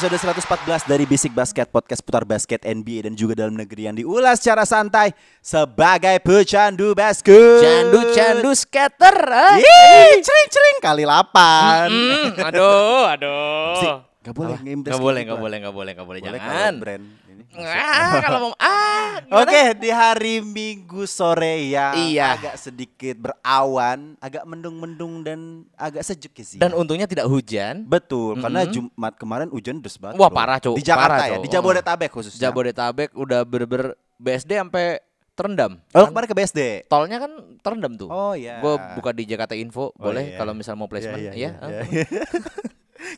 Episode 114 dari Bisik Basket Podcast putar basket NBA dan juga dalam negeri yang diulas secara santai sebagai pecandu basket. Candu-candu skater. ah. Ih, cering-cering kali 8. Hmm, aduh, aduh. Gak boleh Nggak boleh, gitu, nggak Pak. boleh, nggak boleh, nggak boleh. Boleh Jangan. brand. Ah, kalau mau ah. Oke, di hari Minggu sore yang Iya. agak sedikit berawan, agak mendung-mendung dan agak sejuk ya sih. Dan untungnya tidak hujan. Betul, karena Jumat kemarin hujan deras banget. Wah, parah, Cuk. Di Jakarta Parah, ya, di Jabodetabek khususnya. Jabodetabek udah bener-bener BSD sampai terendam. Oh, kemarin ke BSD. Tolnya kan terendam tuh. Oh iya. Gue buka di Jakarta Info, Oh, boleh iya. kalau misal mau placement, Iya, ya. iya, iya.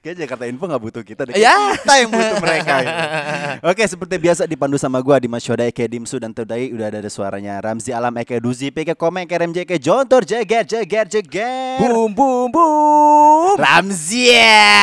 Kayaknya Jakarta Info gak butuh kita deh. Ya. Kita yang butuh mereka. ya. Oke, seperti biasa dipandu sama gua di Masyoda Eke Dimsu dan Todai udah ada, suaranya Ramzi Alam Eke Duzi Eke Komeng Eke RMJ Eke Jontor Jeger Jeger Jeger. Boom, boom, boom. Ramzi ya.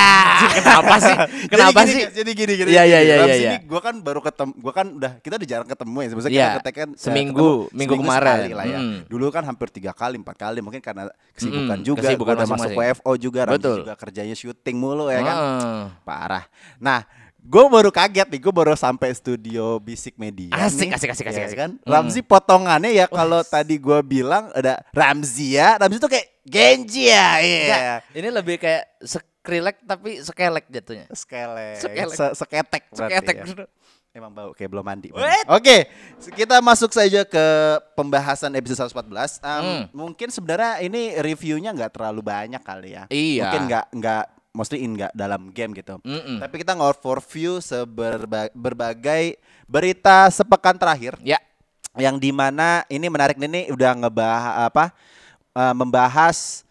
Kenapa sih? Kenapa jadi sih? Gini, jadi gini gini. Iya, iya, gini. iya, Ramzi iya, ini gua kan baru ketemu, gua kan udah kita udah jarang ketemu ya. Sebenarnya Iya, kita ketek kan eh, seminggu, ketemu minggu seminggu kemarin. sekali lah ya. Mm. Dulu kan hampir tiga kali, empat kali mungkin karena kesibukan Mm, juga. kesibukan udah masuk. WFO juga, Ramzi Betul. juga kerjanya syuting mulu ya kan. Ah. Parah. Nah, gue baru kaget nih, gue baru sampai studio Bisik Media. Asik, nih, asik, asik, asik, ya asik. Kan? Hmm. Ramzi potongannya ya kalau tadi gue bilang ada Ramzi ya, Ramzi tuh kayak Genji ya, iya. Ini lebih kayak skrilek tapi sekelek jatuhnya. Sekele, Sekelek. Se- seketek berarti Seketek. ya. Emang bau kayak belum mandi. Oke, kita masuk saja ke pembahasan episode 114. Um, Hmm. Mungkin sebenarnya ini reviewnya nggak terlalu banyak kali ya. Iya. Mungkin nggak nggak mostly nggak dalam game gitu. Mm-mm. Tapi kita nge-overview seberba- berbagai berita sepekan terakhir Ya, yang di mana ini menarik nih nih udah ngebahas apa eh, membahas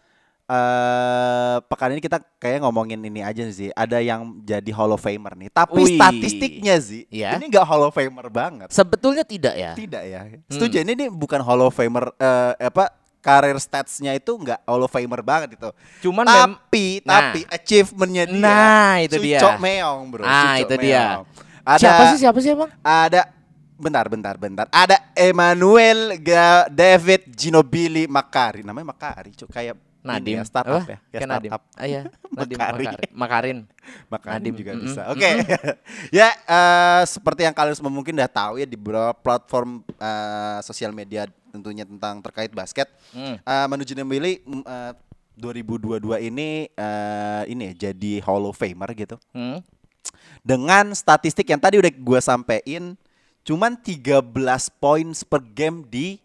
eh pekan ini kita kayak ngomongin ini aja sih ada yang jadi Hall of Famer nih tapi Wih. statistiknya sih Iya. ini nggak Hall of Famer banget sebetulnya tidak ya. tidak ya setuju ini nih bukan Hall of Famer eh, apa karir statsnya itu nggak Hall of Famer banget itu Cuman mem- tapi Nah. tapi achievementnya dia Nah, itu dia. Sucok Meong bro Ah, itu dia. Meong. ada siapa sih siapa sih emang? ada bentar bentar bentar ada Emmanuel David Ginobili Makari namanya Makari cuk kayak ini Nadim. ya, startup Apa? ya kayak Kayak Nadim. startup Ah, iya. Nadim Makari. Makari. Makarin. Makari Nadim, juga mm-mm, bisa oke ya eh, seperti yang kalian semua mungkin udah tahu ya di beberapa platform eh, sosial media tentunya tentang terkait basket Hmm. Eh, Manu Ginobili eh, 2022 ini eh, ini ya, jadi Hall of Famer gitu Hmm. dengan statistik yang tadi udah gue sampein cuman 13 points per game di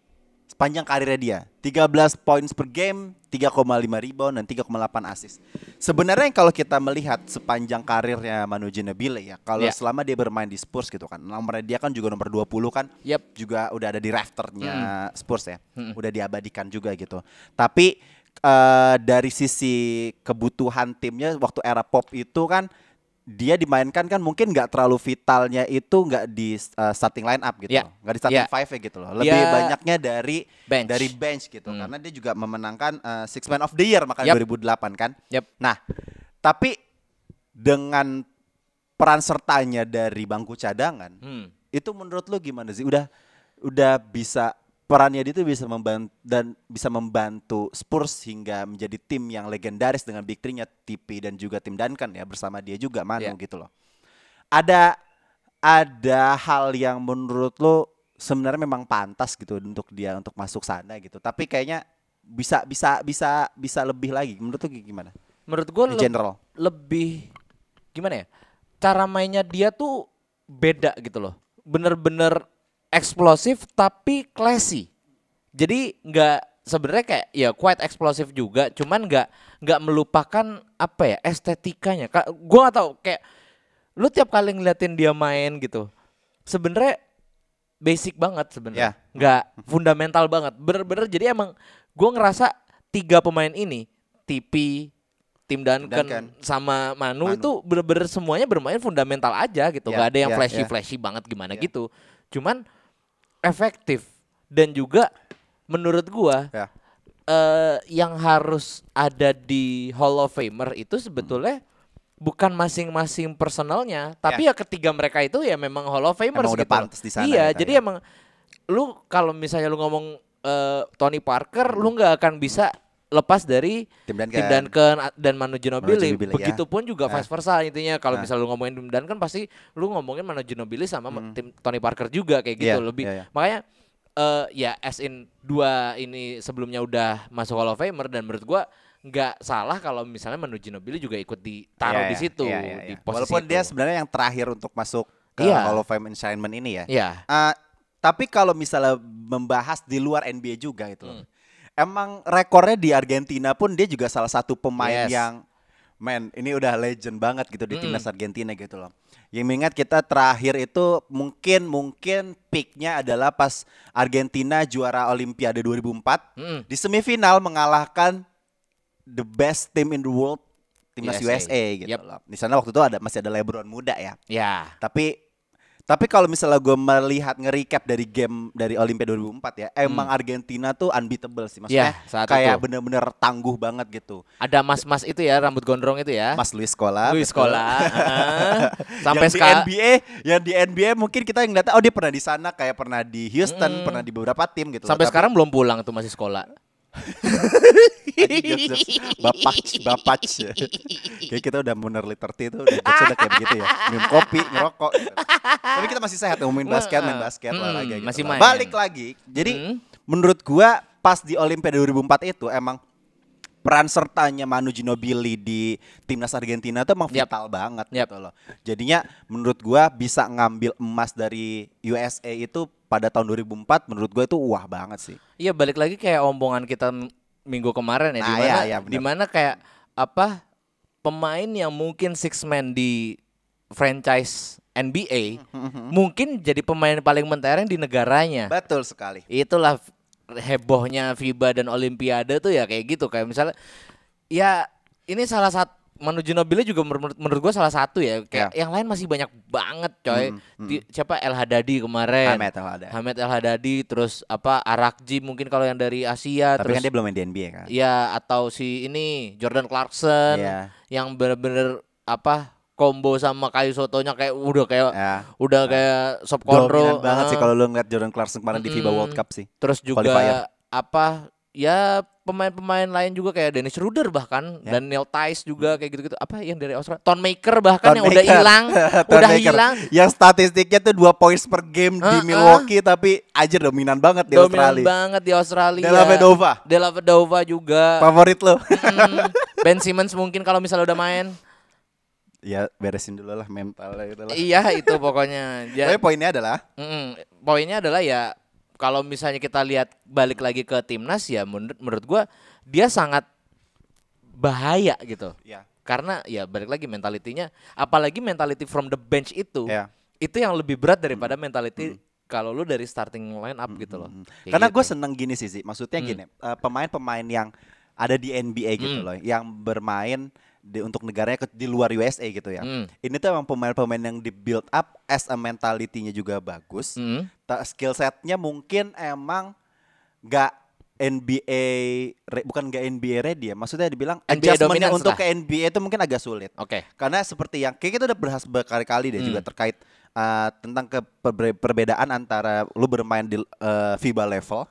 sepanjang karirnya dia 13 points per game 3,5 rebound dan 3,8 assist sebenarnya kalau kita melihat sepanjang karirnya Manu Ginobili ya kalau Ya. selama dia bermain di Spurs gitu kan nomornya dia kan juga nomor 20 kan Yap. juga udah ada di rafternya Spurs ya Mm-mm. udah diabadikan juga gitu tapi eh, dari sisi kebutuhan timnya waktu era pop itu kan dia dimainkan kan mungkin nggak terlalu vitalnya itu nggak di uh, starting line up gitu Ya. nggak di starting Ya. five ya gitu loh lebih Dia banyaknya dari bench. dari bench gitu Hmm. karena dia juga memenangkan uh, six man of the year makanya Yap. 2008 kan Yap. nah tapi dengan peran sertanya dari bangku cadangan Hmm. itu menurut lu gimana sih udah udah bisa perannya dia itu bisa membantu dan bisa membantu Spurs hingga menjadi tim yang legendaris dengan big three-nya TP dan juga tim Duncan ya bersama dia juga Manu Ya. gitu loh. Ada ada hal yang menurut lu sebenarnya memang pantas gitu untuk dia untuk masuk sana gitu. Tapi kayaknya bisa bisa bisa bisa lebih lagi. Menurut lu gimana? Menurut gue In general. lebih gimana ya? Cara mainnya dia tuh beda gitu loh. Bener-bener eksplosif tapi classy. Jadi nggak sebenarnya kayak ya quite eksplosif juga, cuman nggak nggak melupakan apa ya estetikanya. Ka- Gua nggak tahu kayak lu tiap kali ngeliatin dia main gitu. Sebenarnya basic banget sebenarnya. Ya. Nggak fundamental banget. Bener-bener jadi emang gue ngerasa tiga pemain ini, Tipi, Tim Duncan, Duncan. sama Manu, Manu. itu bener-bener semuanya bermain fundamental aja gitu. Ya, Nggak ada yang ya, flashy-flashy banget gimana Ya. gitu. Cuman efektif dan juga menurut gua Ya. eh yang harus ada di Hall of Famer itu sebetulnya bukan masing-masing personalnya, tapi ya. ketiga mereka itu ya memang Hall of Famers Emang udah gitu. pantas di sana Iya, jadi ya. emang lu kalau misalnya lu ngomong eh, Tony Parker, lu nggak akan bisa lepas dari Tim Duncan. Tim Duncan dan Manu Ginobili. Ginobili, ya. Begitupun juga Ah. vice versa intinya. Kalau Ah. misalnya lu ngomongin Tim Duncan pasti lu ngomongin Manu Ginobili sama tim Tony Parker juga kayak gitu Hmm. Iya, lebih. iya, iya. Makanya eh ya as in dua ini sebelumnya udah masuk Hall of Famer dan menurut gua nggak salah kalau misalnya Manu Ginobili juga ikut ditaruh Iya, di situ iya, iya, di iya. posisi Walaupun dia itu. sebenarnya yang terakhir untuk masuk ke Iya. Hall of Fame Enshrinement ini ya. Iya. Eh, tapi kalau misalnya membahas di luar NBA juga gitu Hmm. Emang rekornya di Argentina pun dia juga salah satu pemain Yes. yang man ini udah legend banget gitu di timnas Argentina gitu loh. Yang mengingat kita terakhir itu mungkin mungkin peaknya adalah pas Argentina juara Olimpiade 2004 Mm-mm. di semifinal mengalahkan the best team in the world timnas USA. USA, gitu Yep. loh. Di sana waktu itu ada masih ada LeBron muda ya. Ya. Tapi tapi kalau misalnya gue melihat nge-recap dari game dari Olimpiade 2004 ya, emang Argentina tuh unbeatable sih. Maksudnya Hmm. Ya, saat kayak bener-bener tangguh banget gitu. Ada mas-mas itu ya rambut gondrong itu ya. Mas Luis Scola. Luis sekolah. Sampai yang di NBA, yang di NBA mungkin kita ngeliat oh dia pernah di sana kayak pernah di Houston, pernah di beberapa tim gitu. loh. sampai Tapi- sekarang belum pulang tuh masih sekolah. Bapak bapak kayak kita udah bener literty tuh udah jokes udah kayak begitu ya minum kopi ngerokok gitu. tapi kita masih sehat ngomongin basket main basket Hmm, olahraga gitu masih main. balik lagi jadi Hmm. menurut gua pas di Olimpiade 2004 itu emang peran sertanya Manu Ginobili di timnas Argentina tuh emang vital banget Yap. gitu loh. Jadinya menurut gua bisa ngambil emas dari USA itu pada tahun 2004 menurut gua itu wah banget sih. Iya balik lagi kayak omongan kita minggu kemarin ya Nah, di mana iya, di mana kayak apa pemain yang mungkin six man di franchise NBA Hmm. mungkin jadi pemain paling mentereng di negaranya. Betul sekali. Itulah hebohnya FIBA dan Olimpiade tuh ya kayak gitu kayak misalnya ya ini salah satu Manu Ginobili juga menurut, menurut gue salah satu ya kayak Ya. yang lain masih banyak banget coy Hmm, hmm. Di- siapa El Hadadi kemarin Ahmed El Hadadi. Hamed El Hadadi terus apa Arakji mungkin kalau yang dari Asia Tapi terus kan dia belum main di NBA kan. ya atau si ini Jordan Clarkson Iya. yang bener-bener apa combo sama kayu sotonya kayak udah kayak Ya. udah kayak sop Dominan control banget sih eh. kalau lu ngeliat Jordan Clarkson kemarin di FIBA. World Cup sih. terus juga Qualifier. apa ya pemain-pemain lain juga kayak Dennis Schroeder bahkan Ya. dan Neil Tice juga kayak gitu-gitu apa yang dari Australia Ton Maker bahkan Ton yang udah Maker. hilang Ton udah hilang Yang statistiknya tuh 2 points per game di Eh, eh. Milwaukee tapi aja dominan banget di dominan Australia. banget di Australia Della Vedova. Della Vedova juga Favorit lo. Mm, Ben Simmons mungkin kalau misalnya udah main ya beresin dulu lah mentalnya gitu lah. iya itu pokoknya ya, Tapi poinnya adalah Mm-mm. poinnya adalah ya kalau misalnya kita lihat balik lagi ke timnas ya menurut menurut gua dia sangat bahaya gitu ya karena ya balik lagi mentalitinya apalagi mentality from the bench itu ya itu yang lebih berat daripada mentality kalau lu dari starting line up gitu loh Mm. Kayak Karena gitu. gue seneng gini sih, sih. maksudnya Hmm. gini, eh, pemain-pemain yang ada di NBA gitu Hmm. loh, yang bermain di, untuk negaranya ke- di luar USA gitu ya. Hmm. Ini tuh emang pemain-pemain yang di build up as a mentality-nya juga bagus. Mm. Skill setnya mungkin emang nggak NBA re- bukan nggak NBA ready ya. Maksudnya dibilang NBA adjustmentnya dominance untuk lah. ke NBA itu mungkin agak sulit. oke Karena seperti yang kayak kita udah bahas berkali-kali deh Hmm. juga terkait uh, tentang ke perbe- perbedaan antara lu bermain di uh, FIBA level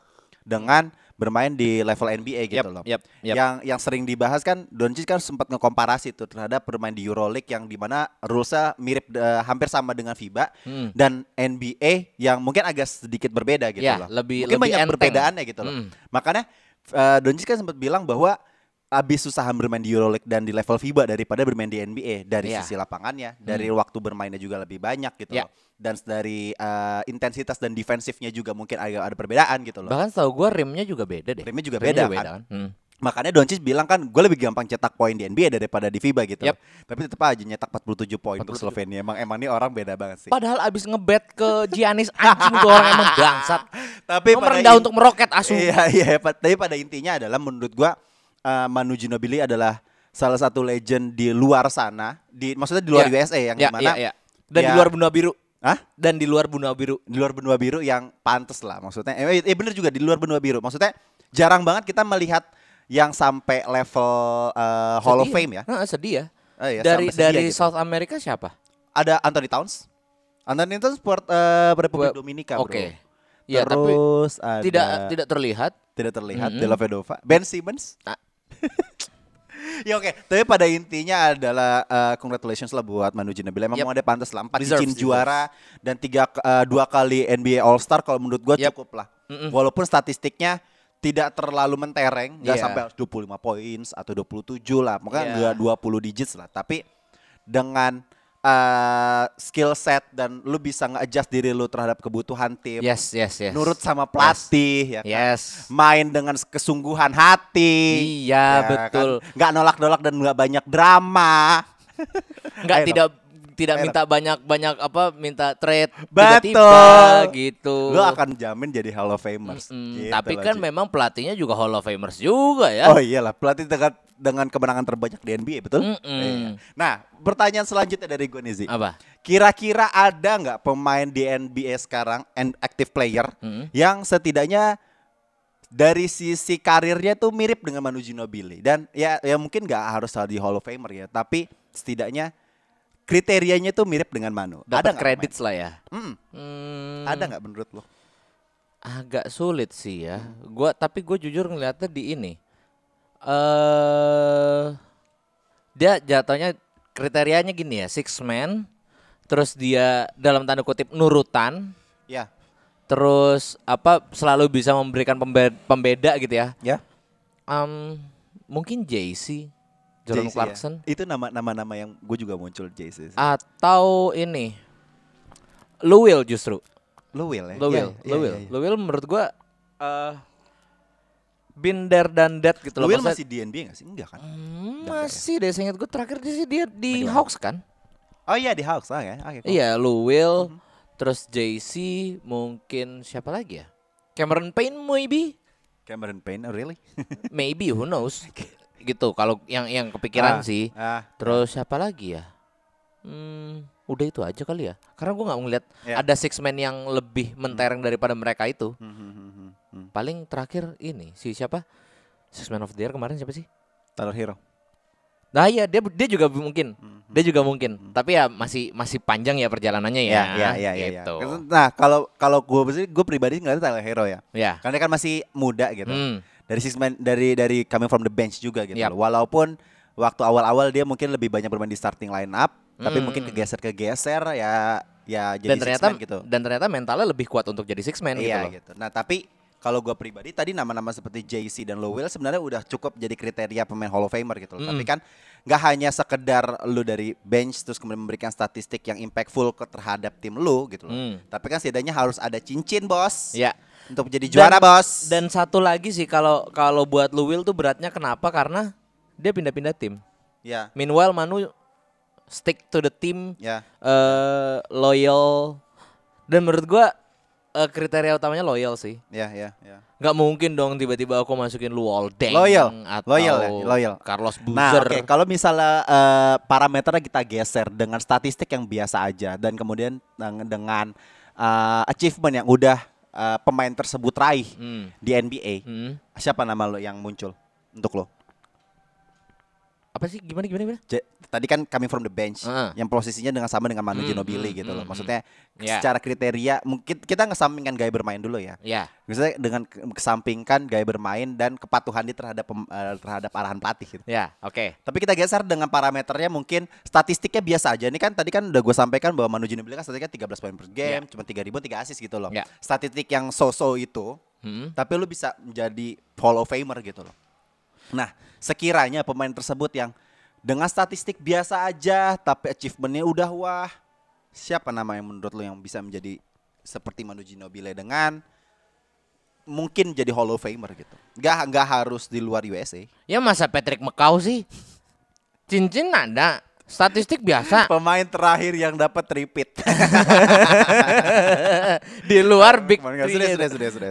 dengan bermain di level NBA gitu Yap, loh. yap, yap. Yang yang sering dibahas kan Doncic kan sempat ngekomparasi tuh terhadap bermain di EuroLeague yang di mana rulesnya mirip uh, hampir sama dengan FIBA Hmm. dan NBA yang mungkin agak sedikit berbeda gitu Ya, loh. lebih- mungkin lebih banyak enteng. perbedaannya gitu loh. Hmm. Makanya uh, Doncic kan sempat bilang bahwa abis usaha bermain di EuroLeague dan di level FIBA daripada bermain di NBA dari Iya. sisi lapangannya, dari waktu bermainnya juga lebih banyak gitu Iya. loh. Dan dari uh, intensitas dan defensifnya juga mungkin agak ada perbedaan gitu loh. bahkan setahu gua rimnya juga beda deh Rimnya juga Rimnya beda kan. kan? Hmm. Makanya Doncic bilang kan gue lebih gampang cetak poin di NBA daripada di FIBA gitu. Yap. Tapi tetap aja nyetak 47 poin untuk Slovenia. Emang emang ini orang beda banget sih. Padahal abis ngebet ke Giannis anjing tuh orang emang bangsat. Tapi pada merendah in- untuk meroket asu. Iya iya, tapi pada intinya adalah menurut gua uh, Manu Ginobili adalah salah satu legend di luar sana, di maksudnya di luar Iya. USA yang Ya, di mana iya, iya. Dan di ya- luar benua biru. Hah? Dan di luar benua biru. di luar benua biru yang pantas lah maksudnya. Eh, eh bener juga di luar benua biru. Maksudnya jarang banget kita melihat yang sampai level uh, Hall of Sedih Fame ya. Heeh, sedih ya. Oh iya, dari dari gitu. South America siapa? Ada Anthony Towns. Anthony Towns sport uh, Republik Dominika, Bro. Oke. Ya, tapi Terus ada tidak tidak terlihat. tidak terlihat Mm-mm. Della Vedova, Ben Simmons. Ah. ya oke, tapi pada intinya adalah uh, congratulations lah buat Manu Ginobili. Memang Yep. ada pantas lah empat Deserves, cincin deserves. juara dan tiga uh, dua kali NBA All Star kalau menurut gua Yep. cukup lah. Mm-mm. Walaupun statistiknya tidak terlalu mentereng, nggak Iya. sampai 25 poin atau 27 lah, Iya. nggak 20 digits lah. Tapi dengan uh, skill set dan lu bisa nge-adjust diri lu terhadap kebutuhan tim, Yes, yes, yes. nurut sama pelatih, ya kan? Yes. main dengan kesungguhan hati. Iya, ya betul. kan? Nggak nolak-nolak dan nggak banyak drama. Ayo tidak tidak minta banyak-banyak apa minta trade Betul. tiba-tiba gitu. Lu akan jamin jadi Hall of Famers. Mm, Gitu tapi kan Ci. memang pelatihnya juga Hall of Famers juga ya. Oh iyalah, pelatih dengan dengan kemenangan terbanyak di NBA, betul? Mm-mm. Iya. Nah, pertanyaan selanjutnya dari gue nih, Zi. Apa? Kira-kira ada nggak pemain di NBA sekarang and active player Mm. yang setidaknya dari sisi karirnya tuh mirip dengan Manu Ginobili dan ya ya mungkin nggak harus di Hall of Famer ya, tapi setidaknya kriterianya tuh mirip dengan Manu. Dapat nggak kredit lah ya. Mm, Hmm, Ada nggak menurut lo? agak sulit sih ya. Gua tapi gue jujur ngeliatnya di ini. Eh dia jatuhnya kriterianya gini ya, six man. Terus dia dalam tanda kutip nurutan, Ya, terus apa selalu bisa memberikan pembe- pembeda gitu ya. ya. Em, mungkin JC, Jordan JC ya. Clarkson Itu nama-nama yang gue juga muncul sih. atau ini Lowell justru. Lowell ya. Lowell, Iya, iya, Lowell, iya, iya. Lowell menurut gua eh been there dan that gitu loh. Maksudnya- masih di NBA nggak sih? Enggak kan? Hmm, masih deh, seingat gue terakhir dia sih dia di? Hawks kan? Oh iya di Hawks, ya. Oke, cool. Iya, Lowell, Mhm. terus JC, mungkin siapa lagi ya? Cameron Payne maybe, Cameron Payne, oh, really? maybe who knows? gitu kalau yang yang kepikiran Ah, sih. Ah, Terus siapa lagi ya? Hmm, udah itu aja kali ya. Karena gue nggak ngeliat Ya. ada six man yang lebih mentereng daripada mereka itu. Hmm, hmm, hmm, hmm, hmm. Paling terakhir ini si siapa? Six man of the year kemarin siapa sih? Tyler Hero. Nah iya dia dia juga mungkin, dia juga mungkin. Tapi ya masih masih panjang ya perjalanannya ya. Ya, ya, ya, ya, ya. Gitu. Nah, kalau kalau gue gue pribadi ngeliatnya Tyler Hero ya. Ya. Karena dia kan masih muda gitu. Hmm. Dari sisi main- dari dari coming from the bench juga gitu. Yap. loh. Walaupun waktu awal-awal dia mungkin lebih banyak bermain di starting line up, tapi Hmm. mungkin kegeser-kegeser ya ya jadi Dan six ternyata man gitu. dan ternyata mentalnya lebih kuat untuk jadi six man gitu Iya loh. gitu. Nah, tapi kalau gue pribadi tadi nama-nama seperti JC dan Lowell sebenarnya udah cukup jadi kriteria pemain Hall of Famer gitu loh. Mm. Tapi kan nggak hanya sekedar lu dari bench terus kemudian memberikan statistik yang impactful ke terhadap tim lu gitu loh. Hmm. Tapi kan setidaknya harus ada cincin, Bos. Ya. Untuk menjadi juara, Dan- Bos. Dan satu lagi sih kalau kalau buat Lowell tuh beratnya kenapa? Karena dia pindah-pindah tim. ya, Meanwhile Manu stick to the team, ya. eh loyal. Dan menurut gua eh, kriteria utamanya loyal sih. Ya, ya, ya. Nggak mungkin dong tiba-tiba aku masukin Luol Deng Loyal. atau Loyal ya, loyal. Carlos Nah, Boozer. oke, kalau misalnya eh, parameternya kita geser dengan statistik yang biasa aja dan kemudian deng- dengan eh, achievement yang udah eh, pemain tersebut raih Hmm. di NBA, Hmm. siapa nama lo yang muncul untuk lo? Apa sih gimana gimana gimana? J- tadi kan coming from the bench Heeh. yang posisinya dengan sama dengan Manu Hmm, Ginobili hmm, gitu loh. hmm, Maksudnya Ya. secara kriteria mungkin kita ngesampingkan gaya bermain dulu ya. Ya. Misalnya dengan ke- kesampingkan gaya bermain dan kepatuhan dia terhadap eh, terhadap arahan pelatih gitu. Ya, oke. Tapi kita geser dengan parameternya mungkin statistiknya biasa aja. Ini kan tadi kan udah gue sampaikan bahwa Manu Ginobili kan statistiknya 13 poin per game, cuma 3 ribu 3 assist gitu loh. Ya. Statistik yang so-so itu, Hmm. tapi lu bisa menjadi Hall of Famer gitu loh. Nah, sekiranya pemain tersebut yang dengan statistik biasa aja tapi achievementnya udah wah, siapa nama yang menurut lo yang bisa menjadi seperti Manu Ginobili dengan mungkin jadi Hall of Famer gitu. Nggak nggak harus di luar USA. Ya masa Patrick Mekau sih? Cincin ada, statistik biasa. Pemain terakhir yang dapat repeat. Di luar big sudah, sudah, sudah,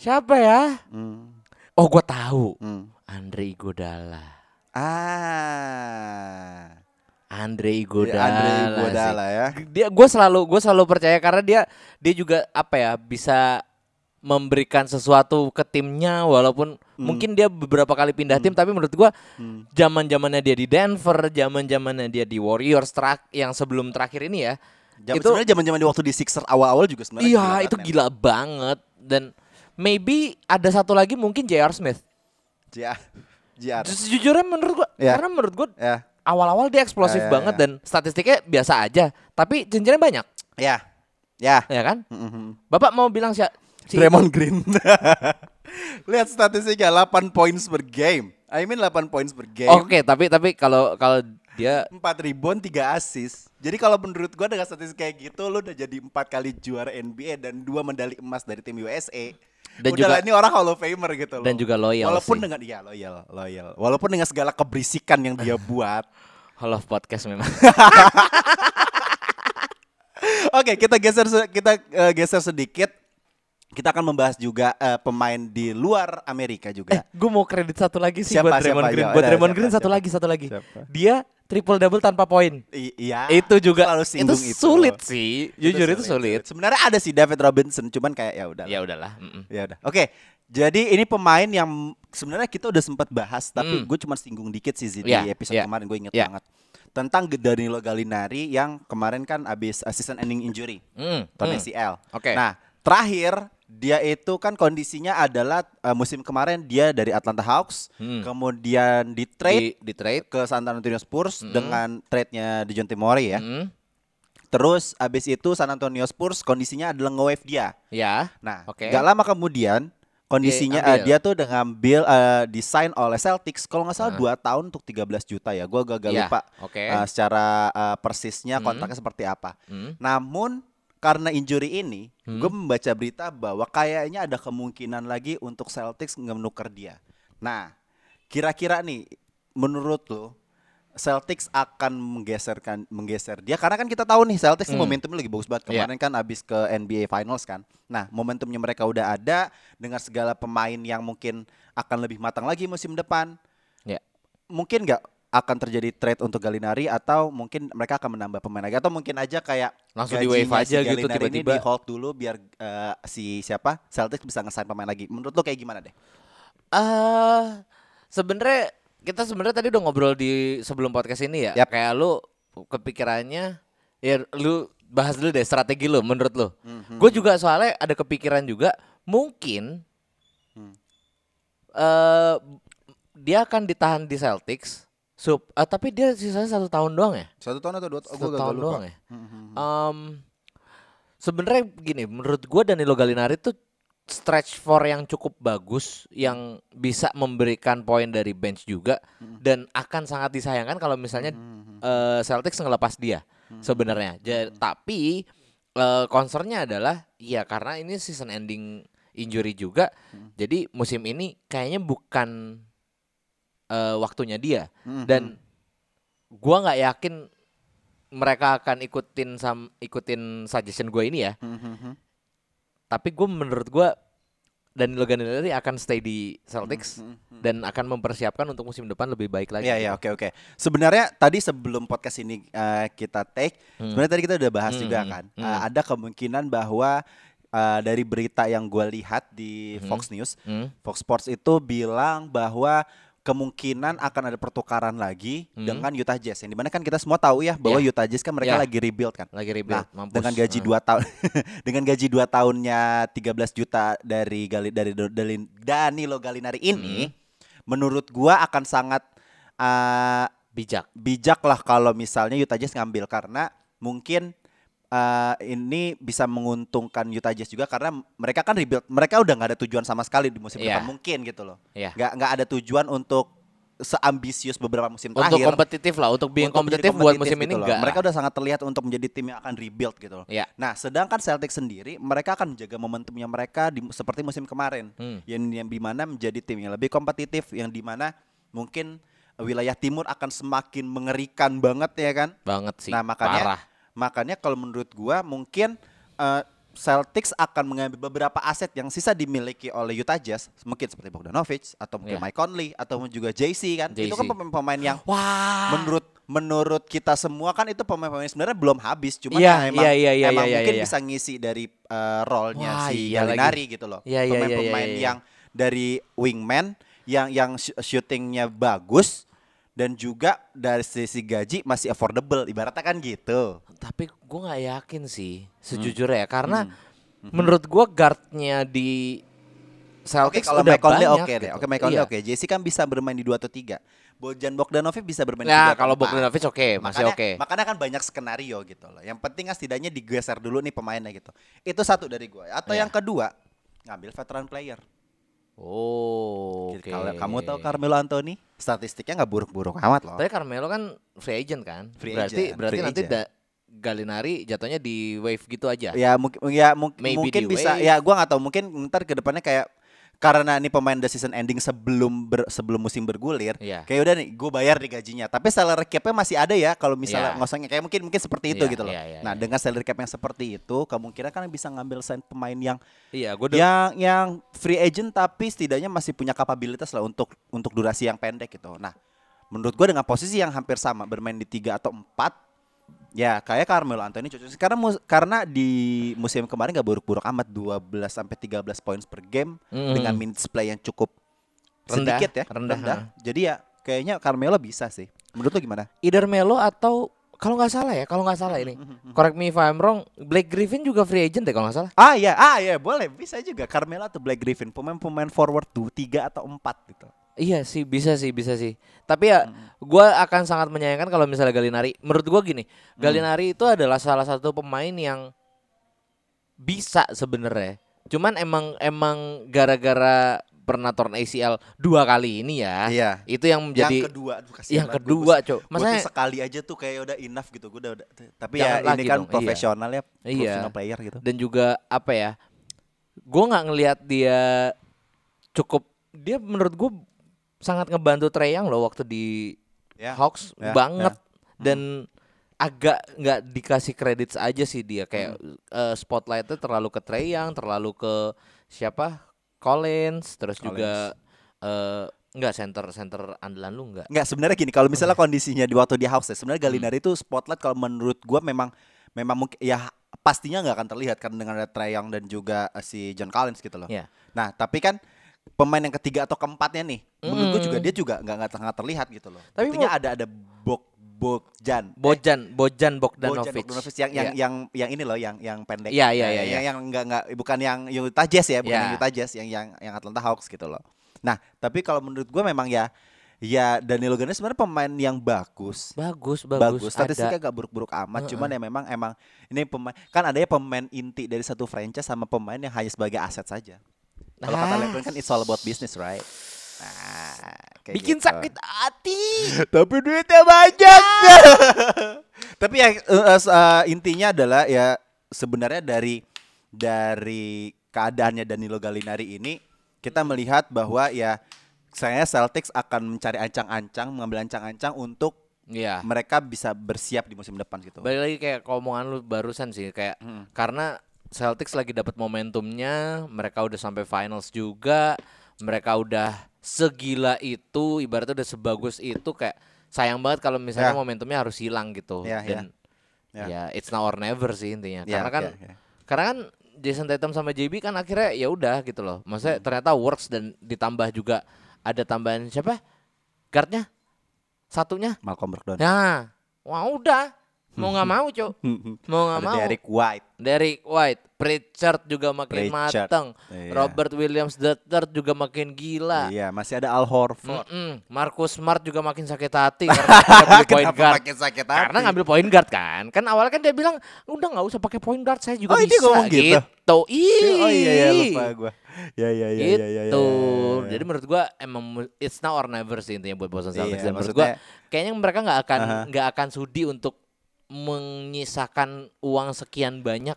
siapa ya? Hmm. Oh, gua tahu. Hmm. Andre Iguodala. Ah. Andre Iguodala. Andre sih. Iguodala ya. Dia gue selalu gue selalu percaya karena dia dia juga apa ya bisa memberikan sesuatu ke timnya walaupun Hmm. mungkin dia beberapa kali pindah tim tapi menurut gua zaman zamannya dia di Denver, zaman zamannya dia di Warriors terak yang sebelum terakhir ini ya. Jam, itu sebenarnya zaman-zaman di waktu di Sixer awal-awal juga sebenarnya iya gila itu gila banget dan maybe ada satu lagi mungkin J.R. Smith. JR. JR. Sejujurnya menurut gua Ya. karena menurut gua Ya. awal-awal dia eksplosif Ya, ya, banget ya. dan statistiknya biasa aja, tapi cincinnya banyak, Ya. Ya. ya kan? Mhm. Bapak mau bilang si, si Draymond Green. Lihat statistiknya 8 points per game. I mean 8 points per game. Oke, tapi tapi kalau kalau dia 4 rebound 3 assist. Jadi kalau menurut gua dengan statistik kayak gitu lu udah jadi 4 kali juara NBA dan 2 medali emas dari tim USA. Dan udah juga- lah, ini orang Hall of Famer gitu loh. Dan juga loyal Walaupun sih. dengan iya loyal, loyal. Walaupun dengan segala keberisikan yang dia buat. Hall of Podcast memang. Oke, kita geser se- kita eh, geser sedikit. Kita akan membahas juga eh, pemain di luar Amerika juga. gue mau kredit satu lagi sih Siapa, buat Draymond siapa? Green. Ayo, Buat Draymond siapa, Green satu siapa? lagi, satu lagi. Siapa? Dia triple double tanpa poin. Iya. itu juga itu itu. sulit sih. Jujur itu sulit. Sebenarnya ada sih David Robinson, cuman kayak ya udah. Ya udahlah. mm-mm. Ya udah. Oke. Jadi ini pemain yang sebenarnya kita udah sempat bahas, tapi Hmm. gue cuma singgung dikit sih di episode ya. kemarin gue inget Ya. banget tentang Danilo Gallinari yang kemarin kan abis uh, season ending injury, Mm, torn mm. ACL. Oke. Nah terakhir dia itu kan kondisinya adalah uh, musim kemarin dia dari Atlanta Hawks, Hmm. kemudian di trade Di, di trade. ke San Antonio Spurs dengan trade-nya Dejounte Murray ya. Mm, Terus abis itu San Antonio Spurs kondisinya adalah nge-wave dia. ya. Nah, Oke. gak lama kemudian kondisinya Dia eh, ambil. dia tuh dengan ngambil eh, desain oleh Celtics kalau nggak salah dua tahun untuk 13 juta ya. Gua agak Ya, lupa oke. eh, secara eh, persisnya Hmm. kontraknya seperti apa. Mm. Namun karena injury ini, Hmm. gue membaca berita bahwa kayaknya ada kemungkinan lagi untuk Celtics menukar dia. Nah, kira-kira nih menurut lo Celtics akan menggeserkan menggeser dia karena kan kita tahu nih Celtics Hmm. momentumnya lagi bagus banget Iya. kemarin kan abis ke NBA Finals kan. Nah momentumnya mereka udah ada dengan segala pemain yang mungkin akan lebih matang lagi musim depan. Ya. Mungkin nggak akan terjadi trade untuk Gallinari atau mungkin mereka akan menambah pemain lagi atau mungkin aja kayak Langsung di wave aja si gitu tiba-tiba. di hold dulu biar eh, si siapa Celtics bisa ngesign pemain lagi. Menurut lo kayak gimana deh? Eh, sebenarnya kita sebenarnya tadi udah ngobrol di sebelum podcast ini ya. Yap. Kayak lu kepikirannya ya lu bahas dulu deh strategi lu menurut lu. Mhm. Gue juga soalnya ada kepikiran juga mungkin Hmm. eh dia akan ditahan di Celtics. Sup, eh, tapi dia sisanya satu tahun doang ya? Satu tahun atau dua Satu tahun doang ya. Em, Sebenarnya gini, menurut gua Danilo Gallinari tuh stretch for yang cukup bagus, yang bisa memberikan poin dari bench juga, dan akan sangat disayangkan kalau misalnya eh, Celtics ngelepas dia sebenarnya. Ja- Tapi eh, concernnya adalah, ya karena ini season ending injury juga, jadi musim ini kayaknya bukan eh, waktunya dia, dan gua nggak yakin mereka akan ikutin sam ikutin suggestion gue ini ya. Mhm. Tapi gue menurut gue Danilo Gallinari akan stay di Celtics dan akan mempersiapkan untuk musim depan lebih baik lagi. Iya iya gitu. oke oke. Sebenarnya tadi sebelum podcast ini eh, kita take, sebenarnya tadi kita udah bahas Hmm, juga hmm, kan. hmm. Eh, ada kemungkinan bahwa eh, dari berita yang gue lihat di Fox News, Hmm. Fox Sports itu bilang bahwa kemungkinan akan ada pertukaran lagi Hmm. dengan Utah Jazz. Yang di mana kan kita semua tahu ya bahwa Iya. Utah Jazz kan mereka Iya. lagi rebuild kan. Lagi rebuild, Nah, mampus. dengan gaji Nah. 2 tahun dengan gaji 2 tahunnya 13 juta dari Gali dari, dari Danilo Gallinari ini Hmm. menurut gua akan sangat uh, bijak. bijak lah kalau misalnya Utah Jazz ngambil karena mungkin uh, ini bisa menguntungkan Utah Jazz juga karena mereka kan rebuild mereka udah nggak ada tujuan sama sekali di musim Iya. depan mungkin gitu loh Iya. nggak nggak ada tujuan untuk seambisius beberapa musim Untuk terakhir. kompetitif lah, untuk being untuk kompetitif buat musim ini gitu loh. enggak. Mereka udah sangat terlihat untuk menjadi tim yang akan rebuild gitu loh. Iya. Nah, sedangkan Celtics sendiri mereka akan menjaga momentumnya mereka di, seperti musim kemarin. Hmm. Yang yang di mana menjadi tim yang lebih kompetitif yang di mana mungkin wilayah timur akan semakin mengerikan banget ya kan. banget sih. Nah, makanya Parah. Makanya kalau menurut gua mungkin eh, Celtics akan mengambil beberapa aset yang sisa dimiliki oleh Utah Jazz, mungkin seperti Bogdanovic atau mungkin Iya. Mike Conley atau juga JC kan. Itu kan JC. pemain-pemain yang Wah. menurut menurut kita semua kan itu pemain-pemain sebenarnya belum habis cuman Iya, ya emang iya, iya, iya, emang iya, mungkin iya. bisa ngisi dari eh, role-nya Wah, si iya lagi. Gitu loh Iya, iya, pemain-pemain iya, iya. yang dari wingman yang yang sh- shootingnya bagus dan juga dari sisi gaji masih affordable ibaratnya kan gitu Tapi gue nggak yakin sih Hmm. sejujurnya karena menurut gue guardnya di Oke Celtics kalau udah Mike Conley oke deh gitu. oke Mike Conley Iya. oke JC kan bisa bermain di dua atau tiga Bojan Bogdanovic bisa bermain di Nah tiga atau kalau empat. Bogdanovic oke masih makanya, oke. Makanya kan banyak skenario gitu loh. Yang penting kan setidaknya digeser dulu nih pemainnya gitu. Itu satu dari gue. Atau Iya. yang kedua ngambil veteran player. Oh. Gitu. Oke. Kalau kamu tahu Carmelo Anthony, statistiknya nggak buruk-buruk amat loh. Tapi Carmelo kan free agent kan? Free berarti agent, berarti free nanti agent. da- Galinari jatuhnya di wave gitu aja. Ya mungkin ya mung- Maybe mungkin bisa wave. ya gua nggak tahu mungkin ntar ke depannya kayak karena ini pemain the season ending sebelum ber- sebelum musim bergulir, Iya. kayak udah nih gue bayar di gajinya. Tapi salary capnya masih ada ya kalau misalnya Iya. ngosongnya kayak mungkin mungkin seperti itu Iya, gitu loh. iya, iya, nah iya. dengan salary cap yang seperti itu kemungkinan kan bisa ngambil sign pemain yang Iya, gue yang yang free agent tapi setidaknya masih punya kapabilitas lah untuk untuk durasi yang pendek gitu. Nah, menurut gue dengan posisi yang hampir sama bermain di tiga atau empat, ya kayak Carmelo Anthony cocok. Karena mus- karena di musim kemarin gak buruk-buruk amat 12 sampai 13 points per game Mm. dengan minutes play yang cukup Rendah, sedikit ya, rendah, Jadi ya kayaknya Carmelo bisa sih. Menurut lo gimana? either Melo atau kalau nggak salah ya, kalau nggak salah ini, correct me if I'm wrong, Blake Griffin juga free agent deh kalau nggak salah. Ah ya, ah ya boleh bisa juga Carmelo atau Blake Griffin pemain-pemain forward tuh tiga atau empat gitu. Iya sih, bisa sih, bisa sih. Tapi ya, gua akan sangat menyayangkan kalau misalnya Galinari. Menurut gua gini, Galinari itu adalah salah satu pemain yang bisa sebenarnya. Cuman emang emang gara-gara pernah torn ACL dua kali ini ya. Iya. Itu yang menjadi yang kedua aduh, kasihan yang banget. kedua, Gua- Cok. gua Maksudnya sekali aja tuh kayak udah enough gitu gue udah, udah tapi ya lagi ini kan dong, iya. profesional ya Iya. profesional player gitu dan juga apa ya? Gua nggak ngelihat dia cukup dia menurut gua sangat ngebantu Trae Young loh waktu di Ya, Hawks ya, banget ya. dan agak nggak dikasih kredit aja sih dia kayak Hmm. eh, spotlightnya terlalu ke Trae Young, terlalu ke siapa Collins, terus juga eh nggak center center andalan lu nggak? Enggak sebenarnya gini kalau misalnya kondisinya di waktu di house ya sebenarnya Galinari Hmm. itu spotlight kalau menurut gua memang memang mungkin ya pastinya nggak akan terlihat kan dengan ada Trae Young dan juga eh, si John Collins gitu loh. Iya. Nah tapi kan pemain yang ketiga atau keempatnya nih menurut gua Mm. juga dia juga nggak nggak nggak terlihat gitu loh. Tapi mau- ada ada Bok Bojan Bojan Bojan Bogdanovic. Bogdanovic yang yang, Iya. yang yang ini loh yang yang pendek. Iya, iya, Nah, iya, yang, iya. yang enggak enggak bukan yang Utah Jazz ya, bukan Iya. yang Utah Jazz, yang yang yang Atlanta Hawks gitu loh. Nah, tapi kalau menurut gua memang ya ya Danilo Ganes sebenarnya pemain yang bagus. bagus Bagus, bagus, statistiknya ada. gak buruk-buruk amat, Heeh. cuman ya memang emang ini pemain kan adanya pemain inti dari satu franchise sama pemain yang hanya sebagai aset saja. Kalau kata Ah. LeBron kan it's all about business, right? Nah, kayak bikin gitu. sakit hati. Tapi duitnya banyak. Tapi ya eh, eh, intinya adalah ya sebenarnya dari dari keadaannya Danilo Gallinari ini kita melihat bahwa ya saya Celtics akan mencari ancang-ancang, mengambil ancang-ancang untuk Iya. mereka bisa bersiap di musim depan gitu. Balik lagi kayak omongan lu barusan sih kayak Hmm. karena Celtics lagi dapat momentumnya, mereka udah sampai finals juga, mereka udah segila itu, ibaratnya udah sebagus itu kayak sayang banget kalau misalnya Ya. momentumnya harus hilang gitu. Ya, ya. Dan Ya. ya it's now or never sih intinya. Ya, karena kan ya, ya. karena kan Jason Tatum sama JB kan akhirnya ya udah gitu loh. Maksudnya ternyata works dan ditambah juga ada tambahan siapa? Guardnya satunya. Malcolm Brogdon. Nah, wah udah mau nggak mau cok, mau nggak mau. Derek White. Derek White. Pritchard juga makin Pritchard, mateng. iya. Robert Williams III juga makin gila. Iya, masih ada Al Horford. Mm-mm. Marcus Smart juga makin sakit hati karena ngambil point guard. makin sakit hati? Karena ngambil point guard kan. Kan awalnya kan dia bilang, "Udah nggak usah pakai point guard, saya juga Oh, bisa." dia ngomong gitu? Ih. Oh iya ya lupa gua. Ya ya ya gitu. ya ya. ya, ya. Jadi menurut gua emang it's now or never sih intinya buat Boston Celtics Iya, dan menurut gua kayaknya mereka nggak akan nggak akan sudi untuk menyisakan uang sekian banyak